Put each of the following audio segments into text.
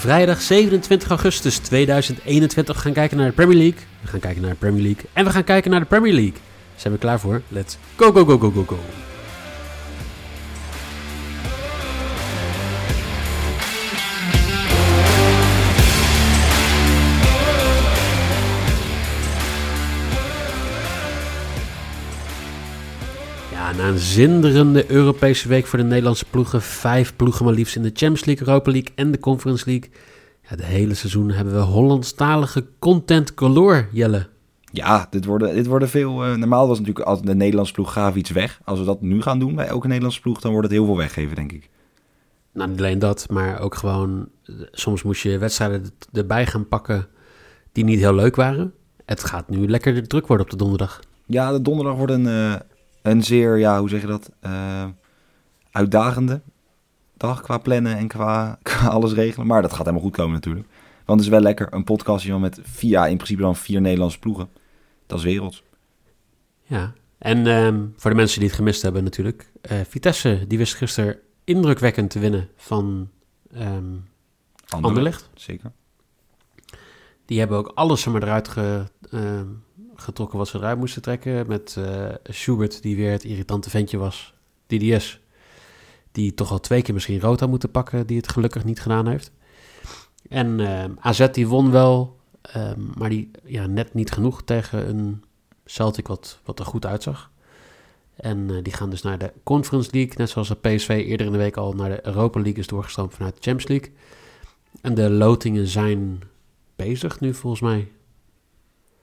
Vrijdag 27 augustus 2021 we gaan kijken naar de Premier League. We gaan kijken naar de Premier League. En we gaan kijken naar de Premier League. Zijn we klaar voor? Let's go, go, go, go, go, go. Ja, na een zinderende Europese week voor de Nederlandse ploegen. Vijf ploegen maar liefst in de Champions League, Europa League en de Conference League. Ja, de hele seizoen hebben we Hollandstalige content galore, Jelle. Ja, dit worden, dit worden veel. eh, normaal was natuurlijk als de Nederlandse ploeg gaf iets weg. Als we dat nu gaan doen bij elke Nederlandse ploeg, dan wordt het heel veel weggeven, denk ik. Nou, niet alleen dat, maar ook gewoon... eh, Soms moest je wedstrijden erbij gaan pakken die niet heel leuk waren. Het gaat nu lekker druk worden op de donderdag. Ja, de donderdag wordt een, eh, een zeer, ja, hoe zeg je dat? eh, uitdagende dag qua plannen en qua, qua alles regelen. Maar dat gaat helemaal goed komen natuurlijk. Want het is wel lekker, een podcastje met vier, ja, in principe dan vier Nederlandse ploegen. Dat is werelds. Ja, en ehm, voor de mensen die het gemist hebben natuurlijk. eh, Vitesse, die wist gisteren indrukwekkend te winnen van ehm Anderlecht. Zeker. Die hebben ook alles er maar eruit ge- ehm, getrokken wat ze eruit moesten trekken. Met eh, Schubert, die weer het irritante ventje was. DDS, die toch al twee keer misschien rood had moeten pakken, die het gelukkig niet gedaan heeft. En ehm, AZ die won wel, ehm, maar die ja, net niet genoeg tegen een Celtic wat, wat er goed uitzag. En eh, die gaan dus naar de Conference League, net zoals de PSV eerder in de week al naar de Europa League is doorgestroomd vanuit de Champions League. En de lotingen zijn bezig nu volgens mij.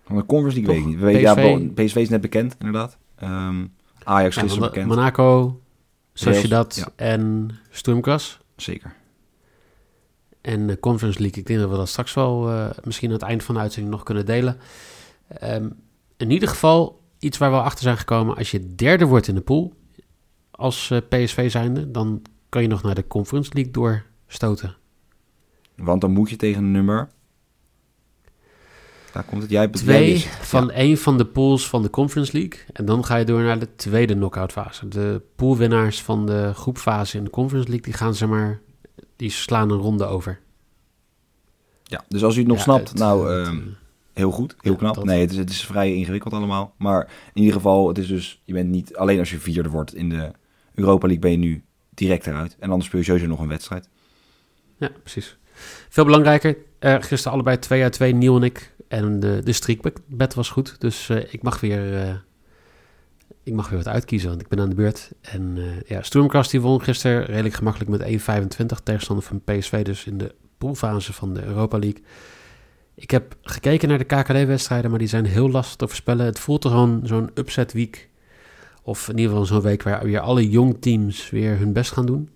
Van de Conference League weet ik niet. We weten, ja, PSV? PSV is net bekend, inderdaad. Ehm, Ajax Ja, gisteren Mon- bekend. Monaco, Sociedad ja. en Sturmgras. Zeker. En de Conference League, ik denk dat we dat straks wel eh, misschien aan het eind van de uitzending nog kunnen delen. Ehm, in ieder geval iets waar we al achter zijn gekomen. Als je derde wordt in de pool als eh, PSV zijnde, dan kan je nog naar de Conference League doorstoten. Want dan moet je tegen een nummer. Daar komt het. Jij hebt Twee van ja, één van de pools van de Conference League. En dan ga je door naar de tweede knockout fase. De poolwinnaars van de groepfase in de Conference League, die gaan zeg maar, die slaan een ronde over. ja, dus als u het nog Ja, snapt, het- nou, het, ehm, eh, heel goed, heel ja, knap. dat- Nee, het is, het is vrij ingewikkeld allemaal. Maar in ieder geval, het is dus, je bent niet, alleen als je vierde wordt in de Europa League, ben je nu direct eruit. En anders speel je sowieso nog een wedstrijd. Ja, precies. Veel belangrijker, eh gisteren allebei 2 uit 2, Niel en ik. En de, de streakbed was goed, dus eh, ik, mag weer, eh, ik mag weer wat uitkiezen, want ik ben aan de beurt. En eh ja, Stormcast die won gisteren redelijk gemakkelijk met 1,25 tegenstander van PSV, dus in de poolfase van de Europa League. Ik heb gekeken naar de KKD-wedstrijden, maar die zijn heel lastig te voorspellen. Het voelt er gewoon zo'n upset week, of in ieder geval zo'n week waar weer alle jong teams weer hun best gaan doen.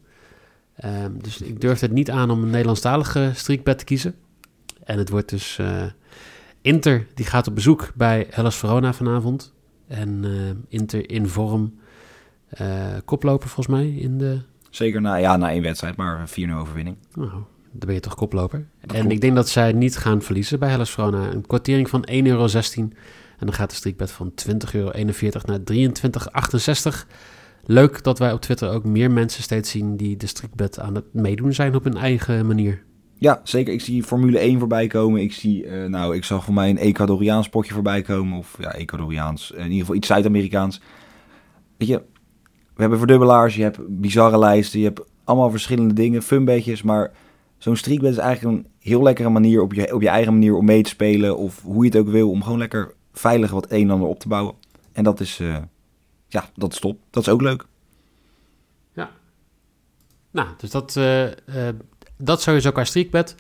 Ehm, dus ik durf het niet aan om een Nederlandstalige streakbed te kiezen. En het wordt dus Inter, die gaat op bezoek bij Hellas Verona vanavond. En eh, Inter in vorm, eh, koploper volgens mij in de... Zeker na, ja, na één wedstrijd, maar een 4-0 overwinning. Nou, dan ben je toch koploper. Dat en klopt. ik denk dat zij niet gaan verliezen bij Hellas Verona. Een kwartering van 1,16 euro. En dan gaat de streakbed van 20,41 euro naar 23,68. Leuk dat wij op Twitter ook meer mensen steeds zien die de streakbed aan het meedoen zijn op hun eigen manier. Ja, zeker. Ik zie Formule 1 voorbij komen. Ik zie, eh, nou, ik zag voor mij een Ecuadoriaans potje voorbij komen. Of ja, Ecuadoriaans. In ieder geval iets Zuid-Amerikaans. Weet je, we hebben verdubbelaars. Je hebt bizarre lijsten. Je hebt allemaal verschillende dingen. Funbeetjes. Maar zo'n streakbed is eigenlijk een heel lekkere manier op je, op je eigen manier om mee te spelen. Of hoe je het ook wil. Om gewoon lekker veilig wat een en ander op te bouwen. En dat is, eh, ja, dat is top. Dat is ook leuk. Nou, dus dat, eh, eh, dat sowieso qua streakbed.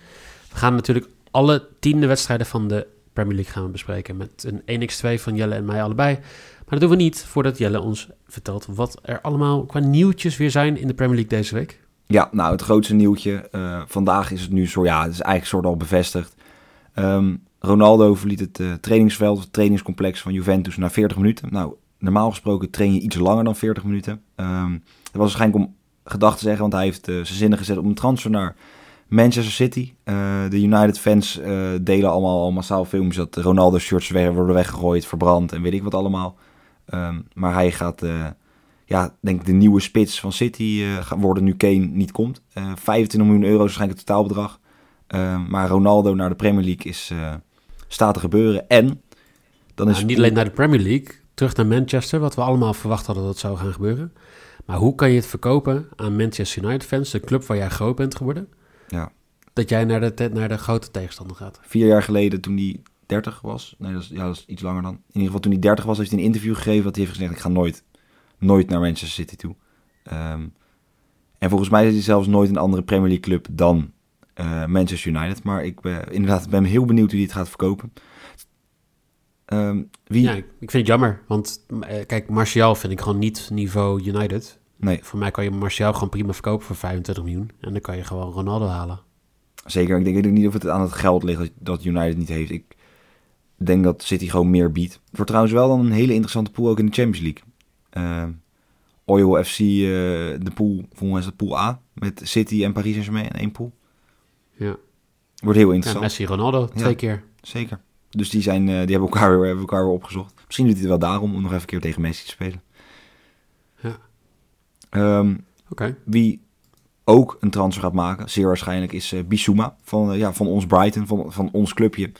We gaan natuurlijk alle tiende wedstrijden van de Premier League gaan bespreken met een 1x2 van Jelle en mij allebei. Maar dat doen we niet voordat Jelle ons vertelt wat er allemaal qua nieuwtjes weer zijn in de Premier League deze week. Ja, nou het grootste nieuwtje. Uh, vandaag is het nu zo, ja, het is eigenlijk soort al bevestigd. Um, Ronaldo verliet het uh, trainingsveld, het trainingscomplex van Juventus na 40 minuten. Nou, normaal gesproken train je iets langer dan 40 minuten. Um, dat was waarschijnlijk om gedacht te zeggen, want hij heeft uh, zijn zinnen gezet om een transfer naar Manchester City. Uh, de United fans delen allemaal al massaal filmpjes dat Ronaldo shirts worden weggegooid, verbrand en weet ik wat allemaal. Um, maar hij gaat, ja, denk ik de nieuwe spits van City worden nu Kane niet komt. 25 miljoen euro is waarschijnlijk het totaalbedrag. maar Ronaldo naar de Premier League is staat te gebeuren. En dan is nou, niet alleen naar de Premier League, terug naar Manchester, wat we allemaal verwacht hadden dat zou gaan gebeuren. Maar hoe kan je het verkopen aan Manchester United fans, de club waar jij groot bent geworden? Ja. Dat jij naar de, naar de grote tegenstander gaat. Vier jaar geleden, toen hij 30 was, nee, dat is, ja, dat is iets langer dan. In ieder geval toen hij 30 was, heeft hij een interview gegeven dat hij heeft gezegd: Ik ga nooit, nooit naar Manchester City toe. Ehm, en volgens mij is hij zelfs nooit een andere Premier League club dan uh, Manchester United. Maar ik ben inderdaad ben heel benieuwd hoe hij het gaat verkopen. Um, wie... Ja, ik vind het jammer. Want uh, kijk, Martial vind ik gewoon niet niveau United. Nee. Voor mij kan je Martial gewoon prima verkopen voor 25 miljoen. En dan kan je gewoon Ronaldo halen. Zeker. Ik denk niet of het aan het geld ligt dat United niet heeft. Ik denk dat City gewoon meer biedt. Het wordt trouwens wel dan een hele interessante pool ook in de Champions League. Uh, Oil FC, uh, de pool, volgens mij is het pool A. Met City en Paris Saint-Germain in één pool. Ja. Wordt heel interessant. Ja, Messi, Ronaldo, twee keer. Zeker. Dus die, zijn, uh, die hebben, elkaar weer, hebben elkaar weer opgezocht. Misschien doet hij het wel daarom om nog even een keer tegen Messi te spelen. Ja. Um, Oké. Wie ook een transfer gaat maken, zeer waarschijnlijk, is uh, Bissouma van, uh, ja, van ons Brighton, van, van ons clubje.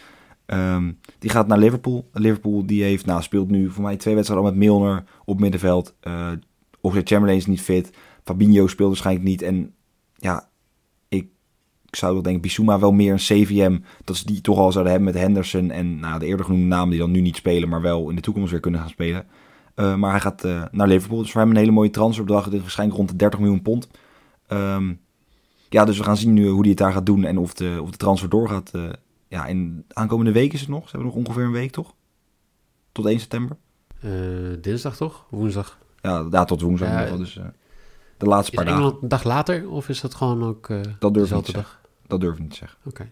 Um, die gaat naar Liverpool. Liverpool die heeft, nou, speelt nu voor mij twee wedstrijden al met Milner op middenveld. Uh, Oxlade Chamberlain is niet fit. Fabinho speelt waarschijnlijk niet. En ja, ik zou wel denken, Bissouma wel meer een CVM. Dat ze die toch al zouden hebben met Henderson en nou, de eerder genoemde namen die dan nu niet spelen, maar wel in de toekomst weer kunnen gaan spelen. Uh, maar hij gaat uh, naar Liverpool. Dus voor hem een hele mooie transferbedrag. Dit is waarschijnlijk rond de 30 miljoen pond. Um, ja, dus we gaan zien nu hoe hij het daar gaat doen en of de, of de transfer doorgaat. Uh, ja, in aankomende week is het nog. Ze hebben nog ongeveer een week, toch? Tot 1 september. dinsdag toch? Woensdag? Ja, ja tot woensdag. Ja, dus de laatste paar dagen. een dag later of is dat gewoon ook dat durf ik niet dag? Dat durf ik niet te zeggen. Oké.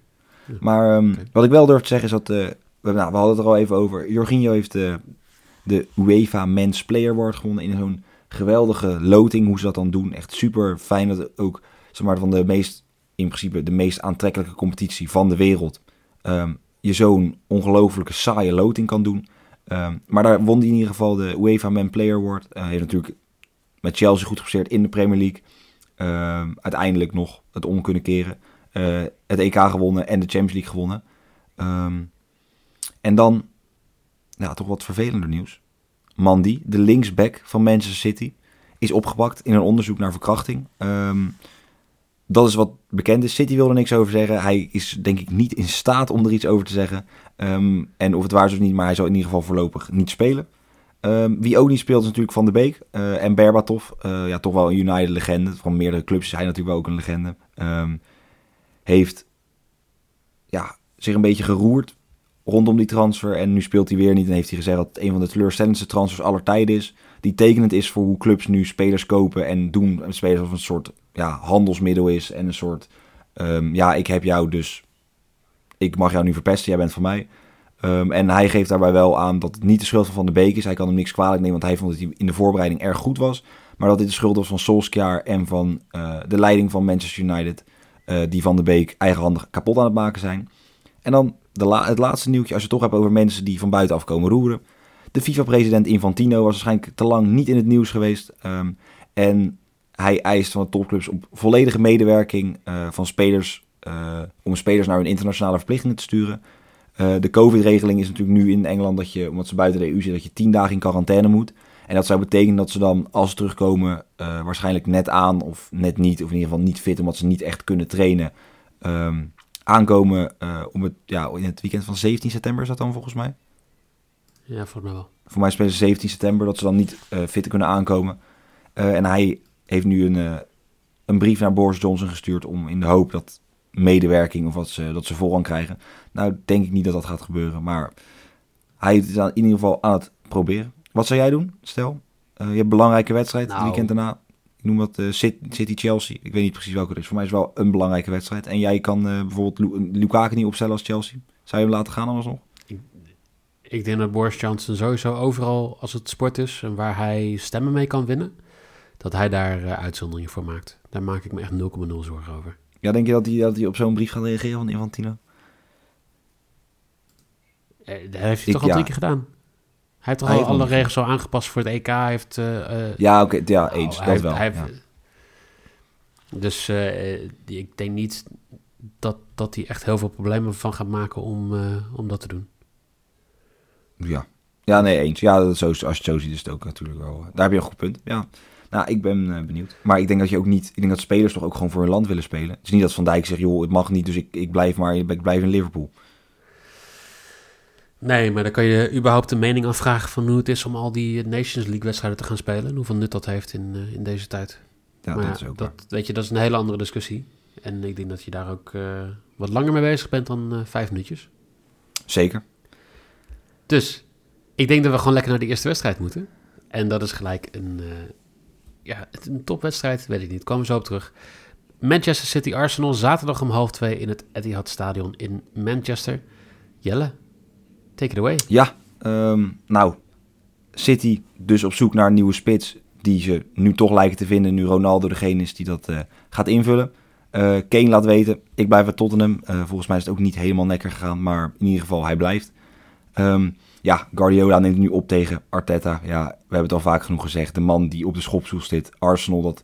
Maar um, okay. wat ik wel durf te zeggen is dat... Uh, we, nou, we hadden het er al even over. Jorginho heeft uh, de UEFA Men's Player Award gewonnen in zo'n geweldige loting. Hoe ze dat dan doen. Echt super fijn dat het ook zeg maar, van de meest... In principe de meest aantrekkelijke competitie van de wereld... Um, je zo'n ongelofelijke saaie loting kan doen. Um, maar daar won hij in ieder geval de UEFA Men Player Award. Hij uh, heeft natuurlijk met Chelsea goed gepresteerd in de Premier League. Uh, uiteindelijk nog het om kunnen keren. Uh, het EK gewonnen en de Champions League gewonnen. Um, en dan, ja, toch wat vervelender nieuws. Mandy, de linksback van Manchester City, is opgepakt in een onderzoek naar verkrachting. Um, dat is wat bekend is. City wil er niks over zeggen. Hij is denk ik niet in staat om er iets over te zeggen. Um, en of het waar is of niet, maar hij zal in ieder geval voorlopig niet spelen. Wie ook niet speelt is natuurlijk Van der Beek uh, en Berbatov. Uh, ja, toch wel een United-legende. Van meerdere clubs is hij natuurlijk wel ook een legende. Um, heeft ja, zich een beetje geroerd rondom die transfer. En nu speelt hij weer niet. En heeft hij gezegd dat het een van de teleurstellendste transfers aller tijden is. Die tekenend is voor hoe clubs nu spelers kopen en doen. Spelers als een soort ja, handelsmiddel is. En een soort, um, ja, ik heb jou dus... Ik mag jou nu verpesten, jij bent van mij. Um, en hij geeft daarbij wel aan dat het niet de schuld van Van de Beek is. Hij kan hem niks kwalijk nemen, want hij vond dat hij in de voorbereiding erg goed was. Maar dat dit de schuld was van Solskjaer en van uh, de leiding van Manchester United. Uh, die Van de Beek eigenhandig kapot aan het maken zijn. En dan de het laatste nieuwtje, als je het toch hebt over mensen die van buitenaf komen roeren. De FIFA-president Infantino was waarschijnlijk te lang niet in het nieuws geweest. Um, en hij eist van de topclubs op volledige medewerking uh, van spelers. Uh, om spelers naar hun internationale verplichtingen te sturen. De COVID-regeling is natuurlijk nu in Engeland dat je, omdat ze buiten de EU zitten, dat je tien dagen in quarantaine moet. En dat zou betekenen dat ze dan, als ze terugkomen, uh, waarschijnlijk net aan of net niet, of in ieder geval niet fit, omdat ze niet echt kunnen trainen, um, aankomen uh, om het, ja, in het weekend van 17 september is dat dan volgens mij? Ja, voor mij wel. Voor mij spelen ze 17 september, dat ze dan niet uh, fit kunnen aankomen. en hij heeft nu een, een brief naar Boris Johnson gestuurd om in de hoop dat medewerking of wat ze, dat ze voorrang krijgen. Nou, denk ik niet dat dat gaat gebeuren. Maar hij is in ieder geval aan het proberen. Wat zou jij doen? Stel, uh, je hebt een belangrijke wedstrijd nou. het weekend daarna. Ik noem wat uh, City-Chelsea. Ik weet niet precies welke het is. Voor mij is het wel een belangrijke wedstrijd. En jij kan uh, bijvoorbeeld Lukaku niet opstellen als Chelsea. Zou je hem laten gaan anders nog? Ik, ik denk dat Boris Johnson sowieso overal als het sport is... en waar hij stemmen mee kan winnen... dat hij daar uitzonderingen voor maakt. Daar maak ik me echt 0,0 zorgen over. Ja, denk je dat hij, dat hij op zo'n brief gaat reageren van Infantino? Eh, dat heeft hij toch al drie keer gedaan? Hij heeft toch al alle regels al aangepast voor het EK. heeft, uh, ja, oké, ja, eens. dat wel. Dus uh, ik denk niet dat, dat hij echt heel veel problemen van gaat maken om, om dat te doen. Ja. ja, nee, eens. Ja, dat zo, als je het zo ziet is het ook natuurlijk wel... Daar heb je een goed punt, ja. Nou, ik ben benieuwd. Maar ik denk dat je ook niet... Ik denk dat spelers toch ook gewoon voor hun land willen spelen. Het is niet dat Van Dijk zegt, joh, het mag niet, dus ik, ik blijf maar... Ik blijf in Liverpool. Nee, maar dan kan je überhaupt de mening afvragen van hoe het is om al die Nations League wedstrijden te gaan spelen. En hoeveel nut dat heeft in, uh, in deze tijd. Ja, maar dat is ook dat, Weet je, dat is een hele andere discussie. En ik denk dat je daar ook uh, wat langer mee bezig bent dan uh, vijf minuutjes. Zeker. Dus, ik denk dat we gewoon lekker naar de eerste wedstrijd moeten. En dat is gelijk een, ja, een topwedstrijd, weet ik niet. Komen we zo op terug. Manchester City Arsenal, zaterdag om half twee in het Etihad Stadion in Manchester. Jelle, Take it away. Ja, um, nou, City dus op zoek naar een nieuwe spits die ze nu toch lijken te vinden nu Ronaldo degene is die dat uh, gaat invullen. Uh, Kane laat weten, ik blijf bij Tottenham. Uh, volgens mij is het ook niet helemaal lekker gegaan, maar in ieder geval hij blijft. Um, ja, Guardiola neemt nu op tegen Arteta. Ja, we hebben het al vaak genoeg gezegd. De man die op de schopstoel zit, Arsenal, dat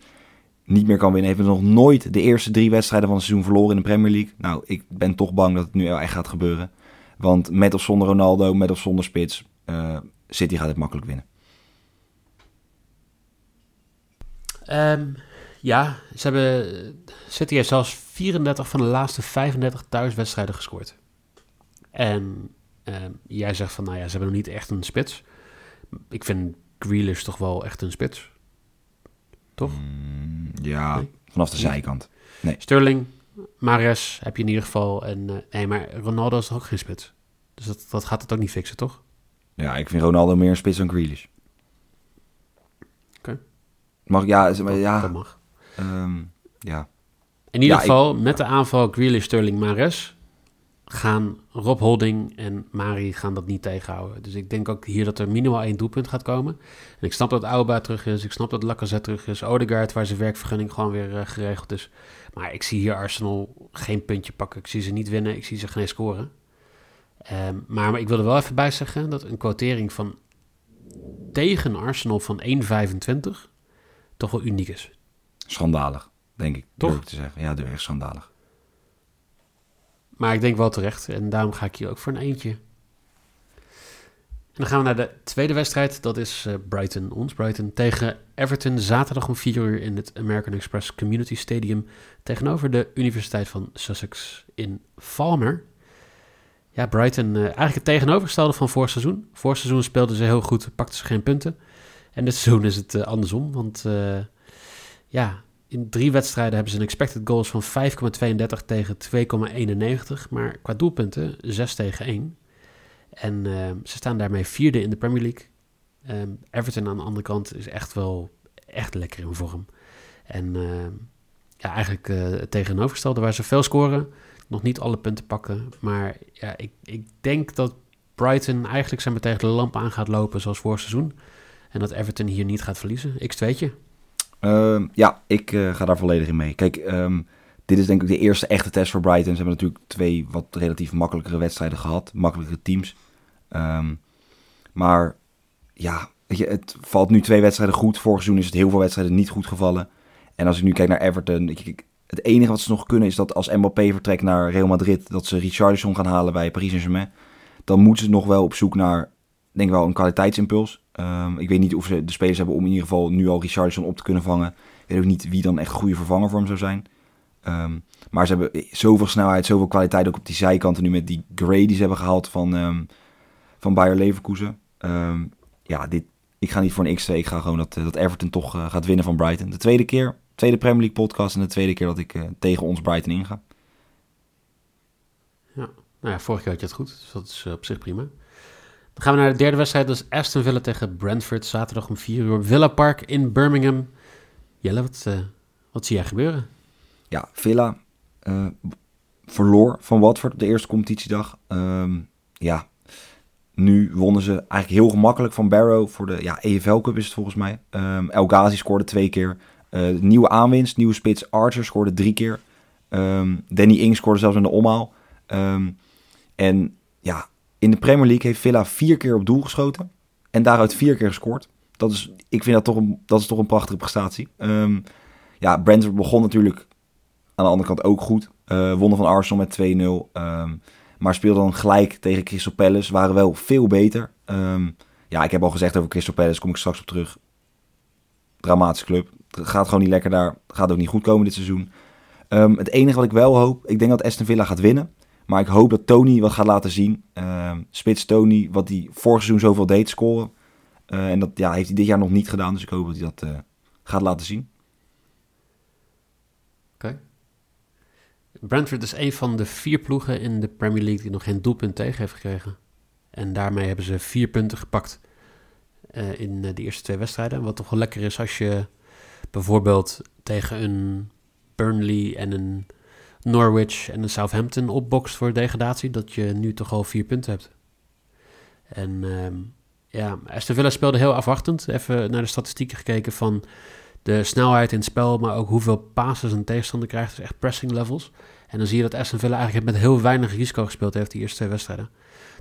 niet meer kan winnen. Heeft nog nooit de eerste drie wedstrijden van het seizoen verloren in de Premier League. Nou, ik ben toch bang dat het nu echt gaat gebeuren. Want met of zonder Ronaldo, met of zonder spits, uh, City gaat het makkelijk winnen. Um, ja, ze hebben, City heeft zelfs 34 van de laatste 35 thuiswedstrijden gescoord. En um, jij zegt van, nou ja, ze hebben nog niet echt een spits. Ik vind Grealish toch wel echt een spits. Toch? Mm, ja, vanaf de zijkant. Nee. Sterling, Mares heb je in ieder geval. En, uh, nee, maar Ronaldo is ook geen spits. Dus dat, dat gaat het ook niet fixen, toch? Ja, ik vind Ronaldo meer een spits dan Grealish. Oké. Mag, ja, maar, ja. Dat mag. Um, ja. In ieder geval, met de aanval Grealish, Sterling, Mares... gaan Rob Holding en Mari gaan dat niet tegenhouden. Dus ik denk ook hier dat er minimaal één doelpunt gaat komen. En ik snap dat Auba terug is. Ik snap dat Lacazette terug is. Odegaard, waar zijn werkvergunning gewoon weer uh, geregeld is. Maar ik zie hier Arsenal geen puntje pakken. Ik zie ze niet winnen. Ik zie ze geen scoren. Um, maar, maar, ik wil er wel even bij zeggen dat een quotering van tegen Arsenal van 1,25 toch wel uniek is. Schandalig, denk ik. Toch? te zeggen. Ja, echt schandalig. Maar ik denk wel terecht. En daarom ga ik hier ook voor een eentje. En dan gaan we naar de tweede wedstrijd. Dat is uh, Brighton, ons Brighton, tegen Everton. Zaterdag om 4 uur in het American Express Community Stadium. Tegenover de Universiteit van Sussex in Falmer. Ja, Brighton uh, eigenlijk het tegenovergestelde van vorig seizoen. Vorig seizoen speelden ze heel goed, pakten ze geen punten. En dit seizoen is het uh, andersom, want ja, in drie wedstrijden hebben ze een expected goals van 5,32 tegen 2,91. Maar qua doelpunten 6 tegen 1. En ze staan daarmee vierde in de Premier League. Um, Everton aan de andere kant is echt wel echt lekker in vorm. En ja, eigenlijk het tegenovergestelde waar ze veel scoren nog niet alle punten pakken. Maar ja, ik, ik denk dat Brighton eigenlijk zijn tegen de lamp aan gaat lopen zoals vorig seizoen. En dat Everton hier niet gaat verliezen. X2'tje. Uh, ja, ik uh, ga daar volledig in mee. Kijk, um, dit is denk ik de eerste echte test voor Brighton. Ze hebben natuurlijk twee wat relatief makkelijkere wedstrijden gehad. Makkelijkere teams. Um, maar ja, het valt nu twee wedstrijden goed. Vorig seizoen is het heel veel wedstrijden niet goed gevallen. En als ik nu kijk naar Everton, ik, het enige wat ze nog kunnen is dat als Mbappé vertrekt naar Real Madrid, dat ze Richarlison gaan halen bij Paris Saint-Germain. Dan moeten ze nog wel op zoek naar, denk wel, een kwaliteitsimpuls. Um, ik weet niet of ze de spelers hebben om in ieder geval nu al Richarlison op te kunnen vangen. Ik weet ook niet wie dan echt een goede vervanger voor hem zou zijn. Um, maar ze hebben zoveel snelheid, zoveel kwaliteit ook op die zijkanten nu met die Gray die ze hebben gehaald van, um, van Bayer Leverkusen. ja, dit, ik ga niet voor een X2. Ik ga gewoon dat, dat Everton toch uh, gaat winnen van Brighton. De tweede keer Tweede Premier League podcast en de tweede keer dat ik uh, tegen ons Brighton inga. Ja. Nou ja, vorig jaar had je het goed, dus dat is op zich prima. Dan gaan we naar de derde wedstrijd. Dat is Aston Villa tegen Brentford. Zaterdag om 4 uur. Villa Park in Birmingham. Jelle, wat, wat zie jij gebeuren? Ja, Villa uh, verloor van Watford op de eerste competitiedag. Um, ja, nu wonnen ze eigenlijk heel gemakkelijk van Barrow voor de ja, EFL Cup is het volgens mij. Um, El Ghazi scoorde twee keer. Uh, nieuwe aanwinst, nieuwe spits Archer scoorde drie keer. Um, Danny Ing scoorde zelfs in de omhaal. En ja, in de Premier League heeft Villa vier keer op doel geschoten. En daaruit vier keer gescoord. Dat is, ik vind dat toch een, dat is toch een prachtige prestatie. ja, Brentford begon natuurlijk aan de andere kant ook goed. Uh, wonnen van Arsenal met 2-0. Maar speelden dan gelijk tegen Crystal Palace. Waren wel veel beter. Um, ja, ik heb al gezegd over Crystal Palace. Kom ik straks op terug. Dramatische club. Gaat gewoon niet lekker daar. Gaat ook niet goed komen dit seizoen. Um, het enige wat ik wel hoop. Ik denk dat Aston Villa gaat winnen. Maar ik hoop dat Tony wat gaat laten zien. Um, Spits Tony. Wat hij vorig seizoen zoveel deed scoren. Uh, en dat ja, heeft hij dit jaar nog niet gedaan. Dus ik hoop dat hij dat uh, gaat laten zien. Oké. Okay. Brentford is een van de vier ploegen in de Premier League die nog geen doelpunt tegen heeft gekregen. En daarmee hebben ze vier punten gepakt uh, in de eerste twee wedstrijden. Wat toch wel lekker is als je bijvoorbeeld tegen een Burnley en een Norwich en Southampton opbokst voor degradatie. Dat je nu toch al vier punten hebt. En uh, ja, Aston Villa speelde heel afwachtend. Even naar de statistieken gekeken van de snelheid in het spel, maar ook hoeveel passes een tegenstander krijgt. Dus echt pressing levels. En dan zie je dat Aston Villa eigenlijk met heel weinig risico gespeeld heeft die eerste twee wedstrijden.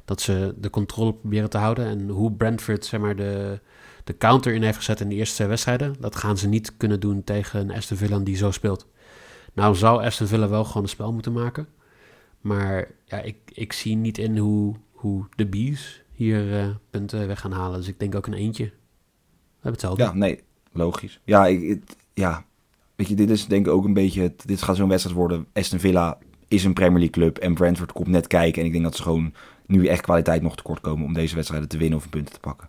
Dat ze de controle proberen te houden. En hoe Brentford zeg maar, de, de counter in heeft gezet in de eerste twee wedstrijden, dat gaan ze niet kunnen doen tegen een Aston Villa die zo speelt. Nou zou Aston Villa wel gewoon een spel moeten maken. Maar ja, ik, ik zie niet in hoe, hoe de Bees hier uh, punten weg gaan halen. Dus ik denk ook een eentje. We hebben hetzelfde. Ja, nee, logisch. Ja, ik, ja, weet je, dit is denk ik ook een beetje... Het, dit gaat zo'n wedstrijd worden. Aston Villa is een Premier League club en Brentford komt net kijken. En ik denk dat ze gewoon nu echt kwaliteit nog tekort komen om deze wedstrijden te winnen of punten te pakken.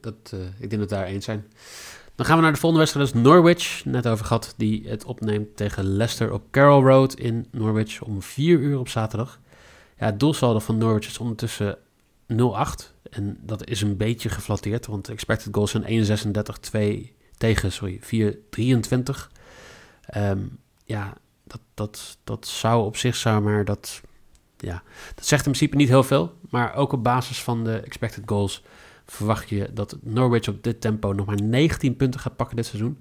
Dat, uh, ik denk dat we daar eens zijn. Dan gaan we naar de volgende wedstrijd. Dat is Norwich, net over gehad, die het opneemt tegen Leicester op Carroll Road in Norwich om 4 uur op zaterdag. Ja, het doelsaldo van Norwich is ondertussen 0-8. En dat is een beetje geflatteerd, want expected goals zijn 1,36, 2 tegen, sorry, 4,23. Um, ja, dat, dat, dat zou op zich zou maar dat, ja, dat zegt in principe niet heel veel. Maar ook op basis van de expected goals verwacht je dat Norwich op dit tempo nog maar 19 punten gaat pakken dit seizoen.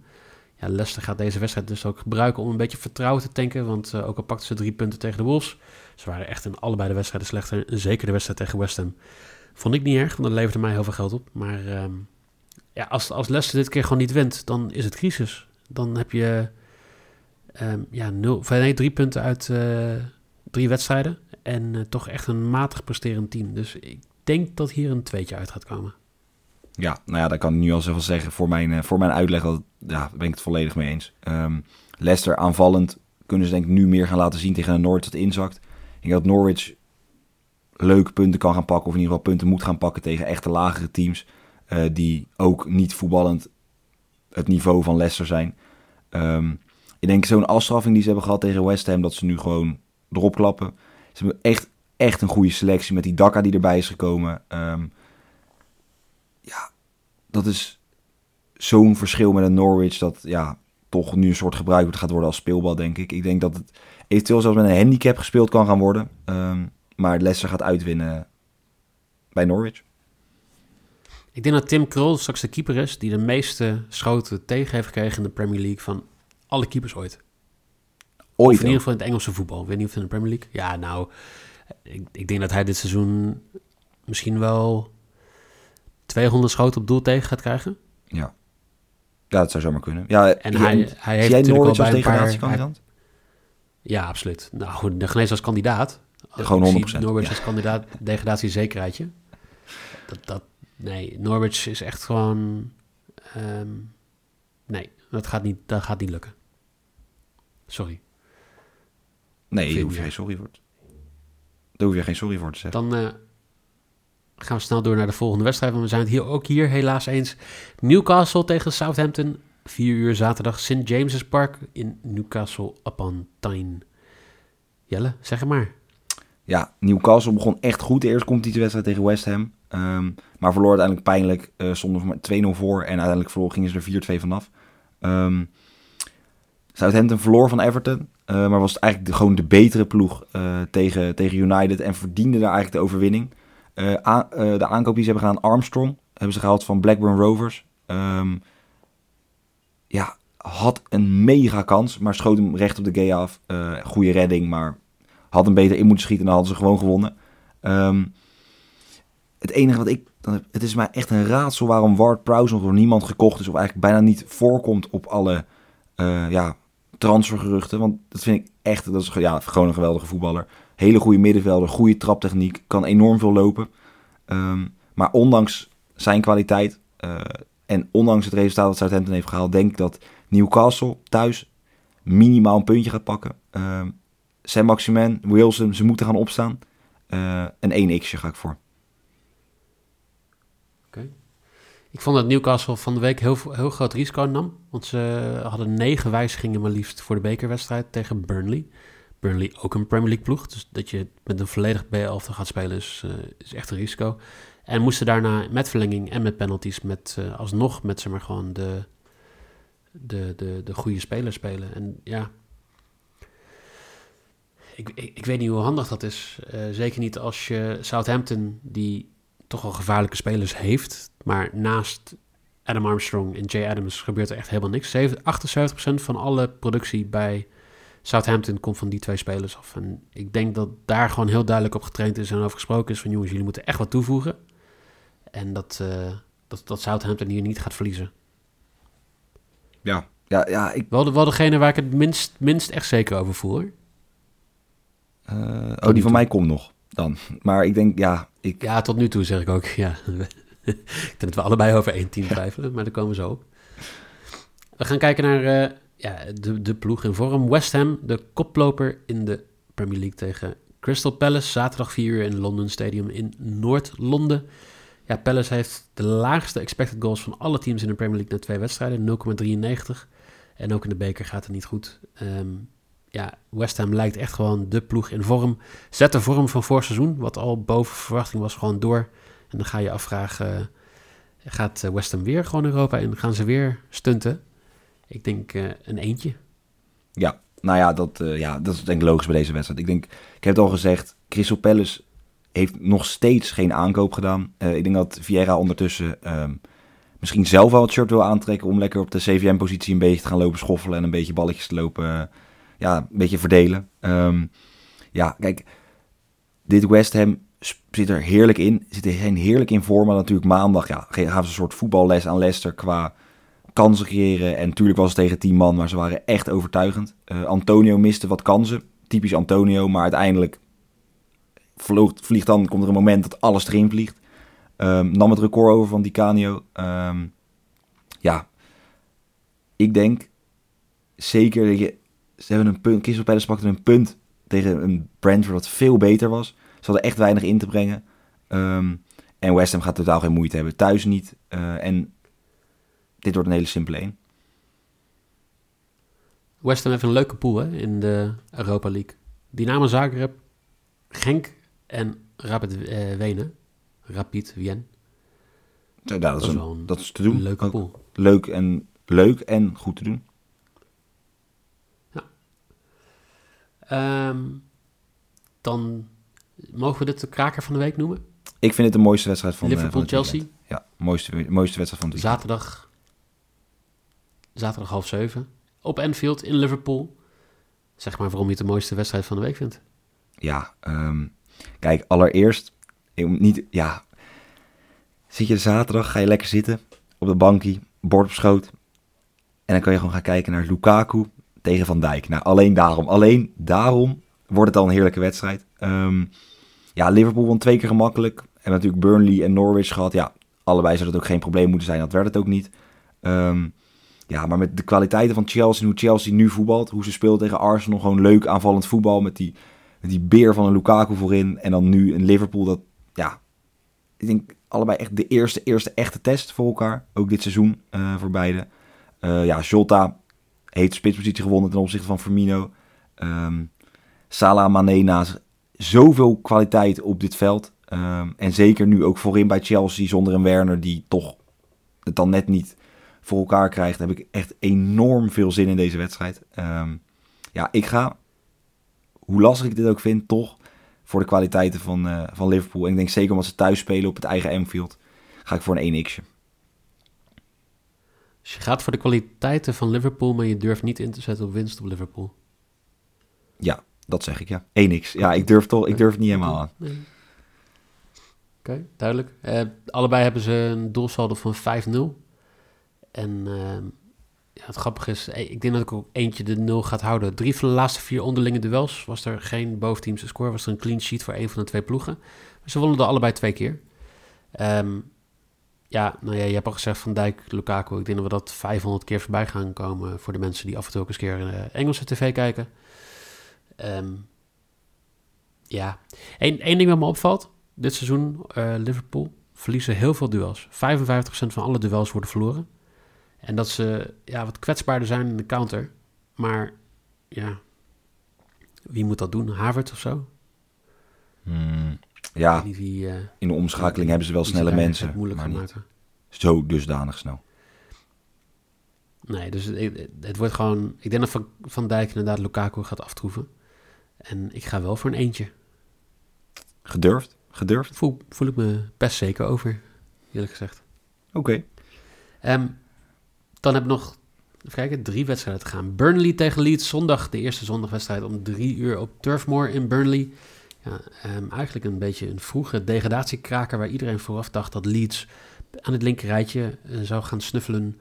Ja, Leicester gaat deze wedstrijd dus ook gebruiken om een beetje vertrouwen te tanken. Want uh, ook al pakten ze drie punten tegen de Wolves. Ze waren echt in allebei de wedstrijden slechter. Zeker de wedstrijd tegen West Ham. Vond ik niet erg, want dat leverde mij heel veel geld op. Maar um, ja, als, als Leicester dit keer gewoon niet wint, dan is het crisis. Dan heb je um, ja, nul, nee, drie punten uit uh, drie wedstrijden. En uh, toch echt een matig presterend team. Dus ik denk dat hier een tweetje uit gaat komen. Ja, nou ja, dat kan ik nu al zoveel zeggen. Voor mijn, uh, voor mijn uitleg dat, ja, ben ik het volledig mee eens. Um, Leicester aanvallend kunnen ze denk ik nu meer gaan laten zien tegen een Norwich dat inzakt. Ik denk dat Norwich leuke punten kan gaan pakken. Of in ieder geval punten moet gaan pakken tegen echte lagere teams. Uh, die ook niet voetballend het niveau van Leicester zijn. Um, ik denk zo'n afstraffing die ze hebben gehad tegen West Ham, dat ze nu gewoon erop klappen. Ze hebben echt, echt een goede selectie met die Dakka die erbij is gekomen. Um, ja, dat is zo'n verschil met een Norwich dat ja, toch nu een soort gebruikt gaat worden als speelbal, denk ik. Ik denk dat het eventueel zelfs met een handicap gespeeld kan gaan worden. Um, maar Leicester gaat uitwinnen bij Norwich. Ik denk dat Tim Krul straks de keeper is die de meeste schoten tegen heeft gekregen in de Premier League van alle keepers ooit. Ooit. Of in ieder geval in het Engelse voetbal. Ik weet niet of in de Premier League. Ja, nou, ik, ik denk dat hij dit seizoen misschien wel 200 schoten op doel tegen gaat krijgen. Ja. Ja, dat zou zomaar kunnen. Ja, en hij, hij heeft natuurlijk al bij een paar... Hij, ja, absoluut. Nou, de genees als kandidaat. Gewoon 100%. Norwich ja. als kandidaat, degradatiezekerheidje. Dat, dat, nee, Norwich is echt gewoon... Um, nee, dat gaat, niet, dat gaat niet lukken. Sorry. Nee, daar hoef je geen sorry voor te... Daar hoef je geen sorry voor te zeggen. Dan uh, gaan we snel door naar de volgende wedstrijd. Want we zijn het hier ook hier helaas eens. Newcastle tegen Southampton. 4 uur zaterdag St. James's Park in Newcastle upon Tyne. Jelle, zeg maar. Ja, Newcastle begon echt goed de eerste competitiewedstrijd tegen West Ham. Ehm, maar verloor uiteindelijk pijnlijk. Uh, stonden maar 2-0 voor. En uiteindelijk verloor, gingen ze er 4-2 vanaf. Um, Southampton verloor van Everton. Uh, maar was eigenlijk gewoon de betere ploeg uh, tegen, tegen United. En verdiende daar eigenlijk de overwinning. A, de aankoop die ze hebben gedaan, Armstrong. Hebben ze gehaald van Blackburn Rovers. Um, ja, had een mega kans. Maar schoot hem recht op de gay af. goede redding, maar had hem beter in moeten schieten. En dan hadden ze gewoon gewonnen. Um, het enige wat ik. Het is mij echt een raadsel waarom Ward Prowse nog door niemand gekocht is. Of eigenlijk bijna niet voorkomt op alle ja, transfergeruchten. Want dat vind ik echt. Dat is ja, gewoon een geweldige voetballer. Hele goede middenvelder, goede traptechniek. Kan enorm veel lopen. Um, maar ondanks zijn kwaliteit. Uh, en ondanks het resultaat dat Southampton heeft gehaald. Denk ik dat Newcastle thuis minimaal een puntje gaat pakken. Uh, Sam Maximan, Wilson, ze moeten gaan opstaan. Uh, een 1x'je ga ik voor. Ik vond dat Newcastle van de week heel, heel groot risico nam. Want ze hadden negen wijzigingen maar liefst voor de bekerwedstrijd tegen Burnley. Burnley ook een Premier League ploeg. Dus dat je met een volledig B11 gaat spelen is, uh, is echt een risico. En moesten daarna met verlenging en met penalties met, uh, alsnog met zeg maar gewoon de, de, de, de goede spelers spelen. En ja, ik, ik, weet niet hoe handig dat is. Uh, zeker niet als je Southampton, die toch wel gevaarlijke spelers heeft. Maar naast Adam Armstrong en Jay Adams gebeurt er echt helemaal niks. 78% van alle productie bij Southampton komt van die twee spelers af. En ik denk dat daar gewoon heel duidelijk op getraind is en over gesproken is van jongens, jullie moeten echt wat toevoegen. En dat, uh, dat, dat Southampton hier niet gaat verliezen. Ja, ja, ja. Ik... Wel, de, wel degene waar ik het minst, minst echt zeker over voel. Uh, oh, die van mij komt nog dan. Maar ik denk, ja... Ik... Ja, tot nu toe zeg ik ook, ja. ik denk dat we allebei over één team twijfelen, maar daar komen we zo op. We gaan kijken naar uh, ja, de, de ploeg in vorm. West Ham, de koploper in de Premier League tegen Crystal Palace. Zaterdag 4 uur in London Stadium in Noord-Londen. Ja, Palace heeft de laagste expected goals van alle teams in de Premier League na twee wedstrijden, 0,93. En ook in de beker gaat het niet goed. Um, ja, West Ham lijkt echt gewoon de ploeg in vorm. Zet de vorm van vorig seizoen, wat al boven verwachting was, gewoon door. En dan ga je afvragen, gaat West Ham weer gewoon Europa in? Gaan ze weer stunten? Ik denk uh, een eentje. Ja, nou ja dat, uh, ja, dat is denk ik logisch bij deze wedstrijd. Ik denk, ik heb het al gezegd, Crystal heeft nog steeds geen aankoop gedaan. Uh, ik denk dat Vieira ondertussen um, misschien zelf wel het shirt wil aantrekken... om lekker op de CVM-positie een beetje te gaan lopen schoffelen... en een beetje balletjes te lopen ja, een beetje verdelen. Um, ja, kijk, dit West Ham zit er heerlijk in. Zit er heerlijk in voor, maar natuurlijk maandag ja, gaan ze een soort voetballes aan Leicester qua kansen creëren. En natuurlijk was het tegen tien man, maar ze waren echt overtuigend. Uh, Antonio miste wat kansen, typisch Antonio, maar uiteindelijk vloog, vliegt dan, komt er een moment dat alles erin vliegt. Um, nam het record over van Di Canio. Um, ja, ik denk zeker dat je ze hebben een punt, Crystal Palace pakte een punt tegen een Brentford wat veel beter was. Ze hadden echt weinig in te brengen. Um, en West Ham gaat totaal geen moeite hebben. Thuis niet. Uh, en dit wordt een hele simpele 1. West Ham heeft een leuke pool hè, in de Europa League. Dynamo Zagreb, Genk en Rapid uh, Wenen. Rapid Wien. Ja, dat, dat, is, een, dat is te doen. Een leuke pool. Leuk en, leuk en goed te doen. Um, dan mogen we dit de kraker van de week noemen? Ik vind het de mooiste wedstrijd van Liverpool-Chelsea. Ja, mooiste, mooiste wedstrijd van de Zaterdag, zaterdag half zeven. Op Enfield in Liverpool. Zeg maar waarom je het de mooiste wedstrijd van de week vindt. Ja, um, kijk, allereerst, niet, ja, zit je zaterdag, ga je lekker zitten op de bankie, bord op schoot. En dan kan je gewoon gaan kijken naar Lukaku, tegen Van Dijk. Nou, alleen daarom. Alleen daarom wordt het al een heerlijke wedstrijd. Um, ja, Liverpool won twee keer gemakkelijk. En natuurlijk Burnley en Norwich gehad. Ja, allebei zou dat ook geen probleem moeten zijn. Dat werd het ook niet. Um, ja, maar met de kwaliteiten van Chelsea, hoe Chelsea nu voetbalt, hoe ze speelt tegen Arsenal, gewoon leuk aanvallend voetbal met die, die beer van een Lukaku voorin. En dan nu een Liverpool dat, ja, ik denk allebei echt de eerste, eerste echte test voor elkaar. Ook dit seizoen uh, voor beide. Uh, ja, Jota heeft spitspositie gewonnen ten opzichte van Firmino. Um, Salah, Mane naast zoveel kwaliteit op dit veld. Ehm, en zeker nu ook voorin bij Chelsea zonder een Werner die toch het dan net niet voor elkaar krijgt, heb ik echt enorm veel zin in deze wedstrijd. Ehm, ja, ik ga, hoe lastig ik dit ook vind, toch voor de kwaliteiten van, eh, van Liverpool. En ik denk zeker omdat ze thuis spelen op het eigen Anfield, ga ik voor een 1x'je. Dus je gaat voor de kwaliteiten van Liverpool, maar je durft niet in te zetten op winst op Liverpool. Ja, dat zeg ik, ja. 1x. Ja, ik durf, toch, ik durf het niet helemaal aan. Nee. Oké, duidelijk. Eh, allebei hebben ze een doelsaldo van 5-0. En ehm, ja, het grappige is, eh, ik denk dat ik ook eentje de 0 gaat houden. Drie van de laatste vier onderlinge duels was er geen boventeamse score. Was er een clean sheet voor een van de twee ploegen. Ze wonnen er allebei twee keer. Ehm, ja, nou ja, je hebt al gezegd Van Dijk, Lukaku. Ik denk dat we dat 500 keer voorbij gaan komen voor de mensen die af en toe ook eens keer uh, Engelse tv kijken. Ehm, ja, Eén, één ding wat me opvalt. Dit seizoen, uh, Liverpool, verliezen heel veel duels. 55% van alle duels worden verloren. En dat ze ja, wat kwetsbaarder zijn in de counter. Maar ja, wie moet dat doen? Harvard of zo? Hmm, ja, wie, uh, in de omschakeling hebben ze wel snelle mensen. Moeilijk maar niet zo dusdanig snel. Nee, dus het, het, wordt gewoon... Ik denk dat Van, van Dijk inderdaad Lukaku gaat aftroeven. En ik ga wel voor een eentje. Gedurfd? Gedurfd? Voel, voel ik me best zeker over, eerlijk gezegd. Oké. Okay. Um, dan heb ik nog, even kijken, drie wedstrijden te gaan. Burnley tegen Leeds, zondag, de eerste zondagwedstrijd om drie uur op Turfmoor in Burnley. Ja, um, eigenlijk een beetje een vroege degradatiekraker waar iedereen vooraf dacht dat Leeds aan het linkerrijtje uh, zou gaan snuffelen.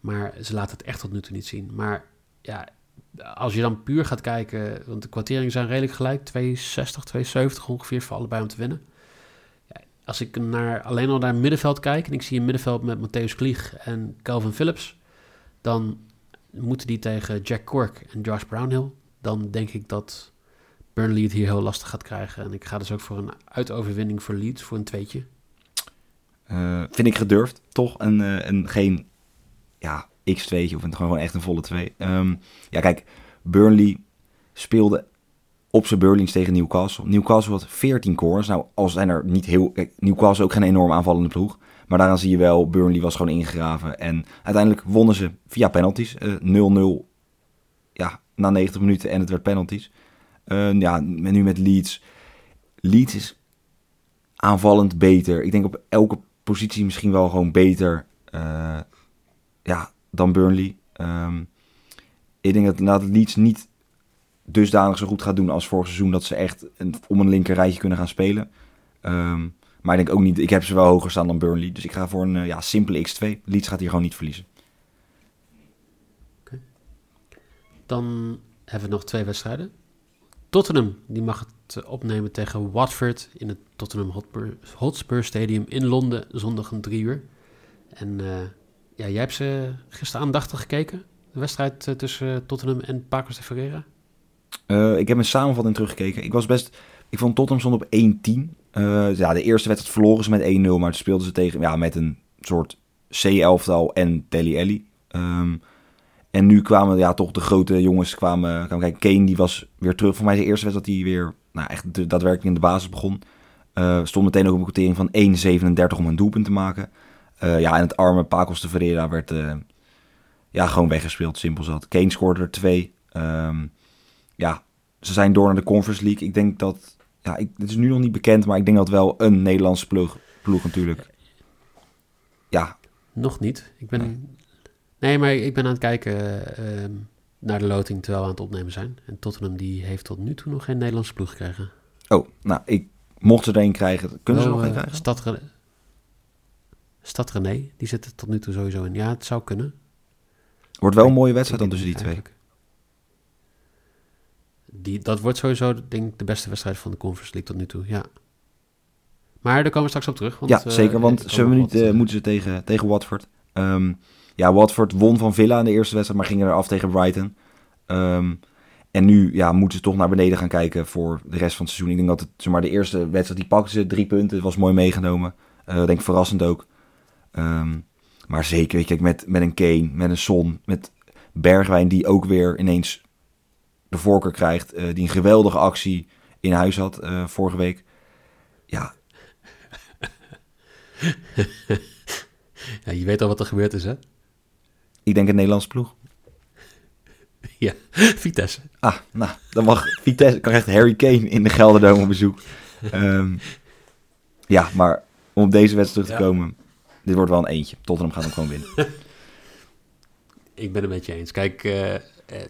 Maar ze laten het echt tot nu toe niet zien. Maar ja, als je dan puur gaat kijken, want de kwarteringen zijn redelijk gelijk, 260, 270 ongeveer voor allebei om te winnen. Als ik naar, alleen al naar middenveld kijk en ik zie een middenveld met Matthäus Klieg en Calvin Phillips, dan moeten die tegen Jack Cork en Josh Brownhill. Dan denk ik dat Burnley het hier heel lastig gaat krijgen. En ik ga dus ook voor een uitoverwinning voor Leeds, voor een tweetje. Uh, vind ik gedurfd, toch? En, uh, en geen ja, x2'tje of gewoon echt een volle 2. Um, ja, kijk, Burnley speelde op zijn Burlings tegen Newcastle. Newcastle had 14 corners. Nou, als zijn er niet heel... Newcastle ook geen enorm aanvallende ploeg. Maar daaraan zie je wel, Burnley was gewoon ingegraven. En uiteindelijk wonnen ze via penalties. 0-0 uh, ja, na 90 minuten en het werd penalties. Uh, ja, nu met Leeds. Leeds is aanvallend beter. Ik denk op elke positie misschien wel gewoon beter. Uh, ja, dan Burnley. Um, ik denk dat Leeds niet dusdanig zo goed gaat doen als vorig seizoen. Dat ze echt een, om een linker rijtje kunnen gaan spelen. Um, maar ik denk ook niet, ik heb ze wel hoger staan dan Burnley. Dus ik ga voor een uh, ja, simpele X2. Leeds gaat hier gewoon niet verliezen. Dan hebben we nog twee wedstrijden. Tottenham, die mag het opnemen tegen Watford in het Tottenham Hotspur, Stadium in Londen, zondag om drie uur. En uh, ja, jij hebt ze gisteren aandachtig gekeken, de wedstrijd tussen Tottenham en Pacos de Ferreira? Uh, ik heb een samenvatting teruggekeken. Ik was best, ik vond Tottenham stond op 1-10. Uh, ja, de eerste wedstrijd verloren ze met 1-0, maar toen speelden ze tegen, ja, met een soort C-elftal en Telly Ellie. Um, en nu kwamen ja, toch de grote jongens kwamen, kwamen kijken. Kane die was weer terug. Voor mij de eerste wedstrijd dat hij weer nou, echt daadwerkelijk in de basis begon. Uh, stond meteen ook op een quotering van 1,37 om een doelpunt te maken. Ja, en het arme Pacos de Ferreira werd ja, gewoon weggespeeld, simpel zat. Kane scoorde er twee. Um, ja, ze zijn door naar de Conference League. Ik denk dat, ja, ik, het is nu nog niet bekend, maar ik denk dat wel een Nederlandse ploeg, ploeg natuurlijk. Ja. Nog niet. Ik ben, nee. nee maar ik ben aan het kijken uh, naar de loting terwijl we aan het opnemen zijn. En Tottenham die heeft tot nu toe nog geen Nederlandse ploeg gekregen. Oh, nou, ik, mocht ze er een krijgen, kunnen ze nog een krijgen? Stad, René, Stad René, die zit er tot nu toe sowieso in. Ja, het zou kunnen. Wordt wel een mooie wedstrijd dan tussen die twee. Die, dat wordt sowieso, denk ik, de beste wedstrijd van de Conference League tot nu toe, ja. Maar daar komen we straks op terug. Want, ja, zeker, want zeven minuten uh, moeten ze tegen, tegen Watford. Um, ja, Watford won van Villa in de eerste wedstrijd, maar gingen eraf tegen Brighton. Um, en nu ja, moeten ze toch naar beneden gaan kijken voor de rest van het seizoen. Ik denk dat het, zeg maar, de eerste wedstrijd, die pakten ze drie punten. Het was mooi meegenomen. Uh, denk verrassend ook. Um, maar zeker, weet je, met, met een Kane, met een Son, met Bergwijn die ook weer ineens de voorkeur krijgt. eh, die een geweldige actie in huis had eh, vorige week. Ja, Ja, je weet al wat er gebeurd is, hè? ik denk een Nederlandse ploeg. Ja, Vitesse. Ah, nou, dan mag Vitesse, kan echt Harry Kane in de Gelderdoom op bezoek. Ehm, ja, maar om op deze wedstrijd terug te Ja. komen, dit wordt wel een eentje. Tottenham gaat hem gewoon winnen. Ik ben het met je eens. Kijk, eh,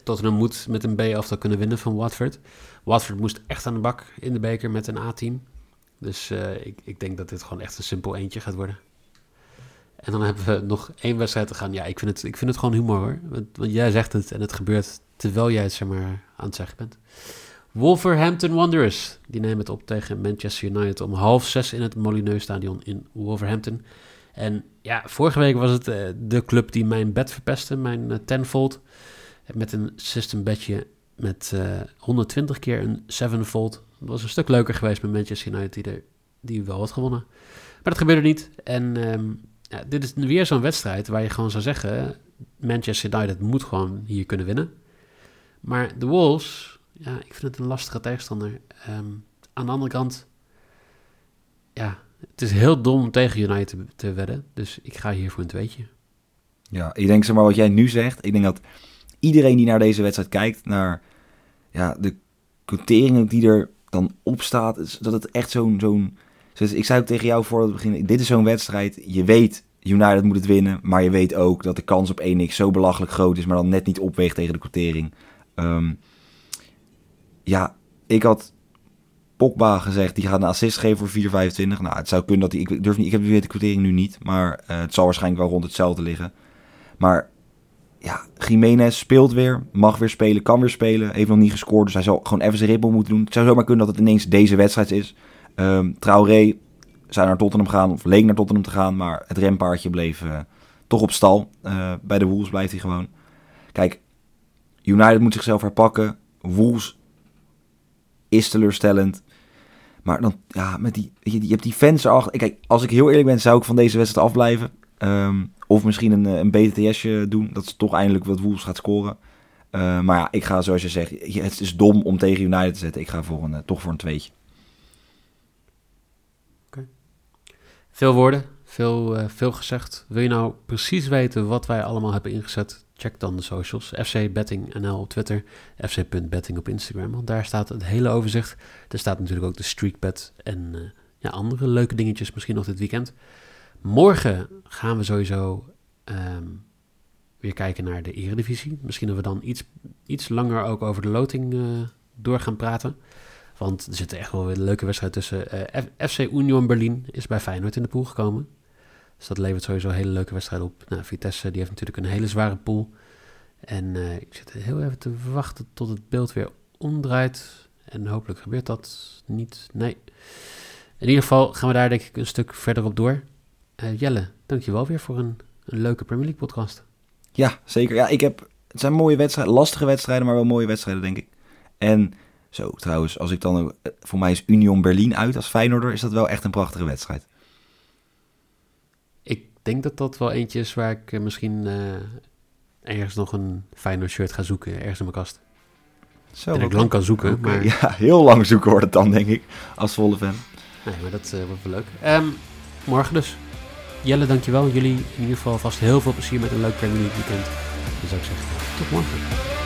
Tottenham moet met een B-aftal kunnen winnen van Watford. Watford moest echt aan de bak in de beker met een A-team. Dus eh, ik, ik denk dat dit gewoon echt een simpel eentje gaat worden. En dan hebben we nog één wedstrijd te gaan. Ja, ik vind het, ik vind het gewoon humor hoor. Want, jij zegt het en het gebeurt terwijl jij het zeg maar aan het zeggen bent. Wolverhampton Wanderers. Die nemen het op tegen Manchester United om half zes in het Molineux Stadion in Wolverhampton. En ja, vorige week was het eh, de club die mijn bed verpestte, mijn eh, tenfold. Met een system bedje met eh, 120 keer een sevenfold. Dat was een stuk leuker geweest met Manchester United die, die wel had gewonnen. Maar dat gebeurde niet. En ehm, ja, dit is weer zo'n wedstrijd waar je gewoon zou zeggen... Manchester United moet gewoon hier kunnen winnen. Maar de Wolves, ja, ik vind het een lastige tegenstander. Ehm, aan de andere kant, ja, het is heel dom om tegen United te, te wedden. Dus ik ga hier voor een tweetje. Ja, ik denk zeg maar wat jij nu zegt. Ik denk dat iedereen die naar deze wedstrijd kijkt, naar ja, de quoteringen die er dan op staat, dat het echt zo'n... zo'n ik zei ook tegen jou voor het begin, dit is zo'n wedstrijd, je weet, United moet het winnen, maar je weet ook dat de kans op 1x zo belachelijk groot is, maar dan net niet opweegt tegen de quotering. Ehm, ja, ik had Pogba gezegd, die gaat een assist geven voor 4,25. Nou, het zou kunnen dat hij, ik durf niet, ik heb de quotering nu niet, maar eh, het zal waarschijnlijk wel rond hetzelfde liggen. Maar ja, Jiménez speelt weer, mag weer spelen, kan weer spelen. Heeft nog niet gescoord, dus hij zal gewoon even zijn ribbel moeten doen. Het zou zomaar kunnen dat het ineens deze wedstrijd is. Ehm Traoré zou naar Tottenham gaan, of leek naar Tottenham te gaan. Maar het rempaardje bleef eh, toch op stal. Eh, bij de Wolves blijft hij gewoon. Kijk, United moet zichzelf herpakken. Wolves is teleurstellend. Maar dan, ja, met die, je, hebt die fans erachter. Kijk, als ik heel eerlijk ben, zou ik van deze wedstrijd afblijven. Ehm, of misschien een, eh, een BTTS'je doen. Dat ze toch eindelijk wat Wolves gaat scoren. Eh, maar ja, ik ga zoals je zegt. Het is dom om tegen United te zetten. Ik ga voor een, eh, toch voor een tweetje. Veel woorden, veel, eh, veel gezegd. Wil je nou precies weten wat wij allemaal hebben ingezet? Check dan de socials. FC Betting NL op Twitter. FC.betting op Instagram. Want daar staat het hele overzicht. Er staat natuurlijk ook de streakbet en eh, ja, andere leuke dingetjes misschien nog dit weekend. Morgen gaan we sowieso ehm, weer kijken naar de eredivisie. Misschien dat we dan iets, iets langer ook over de loting eh, door gaan praten. Want er zitten echt wel weer een leuke wedstrijd tussen. Eh, FC Union Berlin is bij Feyenoord in de pool gekomen. Dus dat levert sowieso een hele leuke wedstrijd op. Nou, Vitesse die heeft natuurlijk een hele zware pool. En eh, ik zit heel even te wachten tot het beeld weer omdraait. En hopelijk gebeurt dat niet. Nee. In ieder geval gaan we daar denk ik een stuk verder op door. Eh, Jelle, dankjewel weer voor een, een leuke Premier League podcast. Ja, zeker. Ja, ik heb, het zijn mooie wedstrijden, lastige wedstrijden, maar wel mooie wedstrijden, denk ik. En zo, trouwens, als ik dan, eh, voor mij is Union Berlin uit als Feyenoorder, is dat wel echt een prachtige wedstrijd. Ik denk dat dat wel eentje is waar ik eh, misschien ergens nog een Feyenoord shirt ga zoeken. Ergens in mijn kast. Zo, en ik lang kan zoeken, maar... Ja, heel lang zoeken wordt het dan, denk ik, als volle fan. Nee, maar dat eh, wordt wel leuk. Ehm, morgen dus. Jelle, dankjewel. Jullie in ieder geval vast heel veel plezier met een leuk Premier League weekend. Dan zou ik zeggen, tot morgen.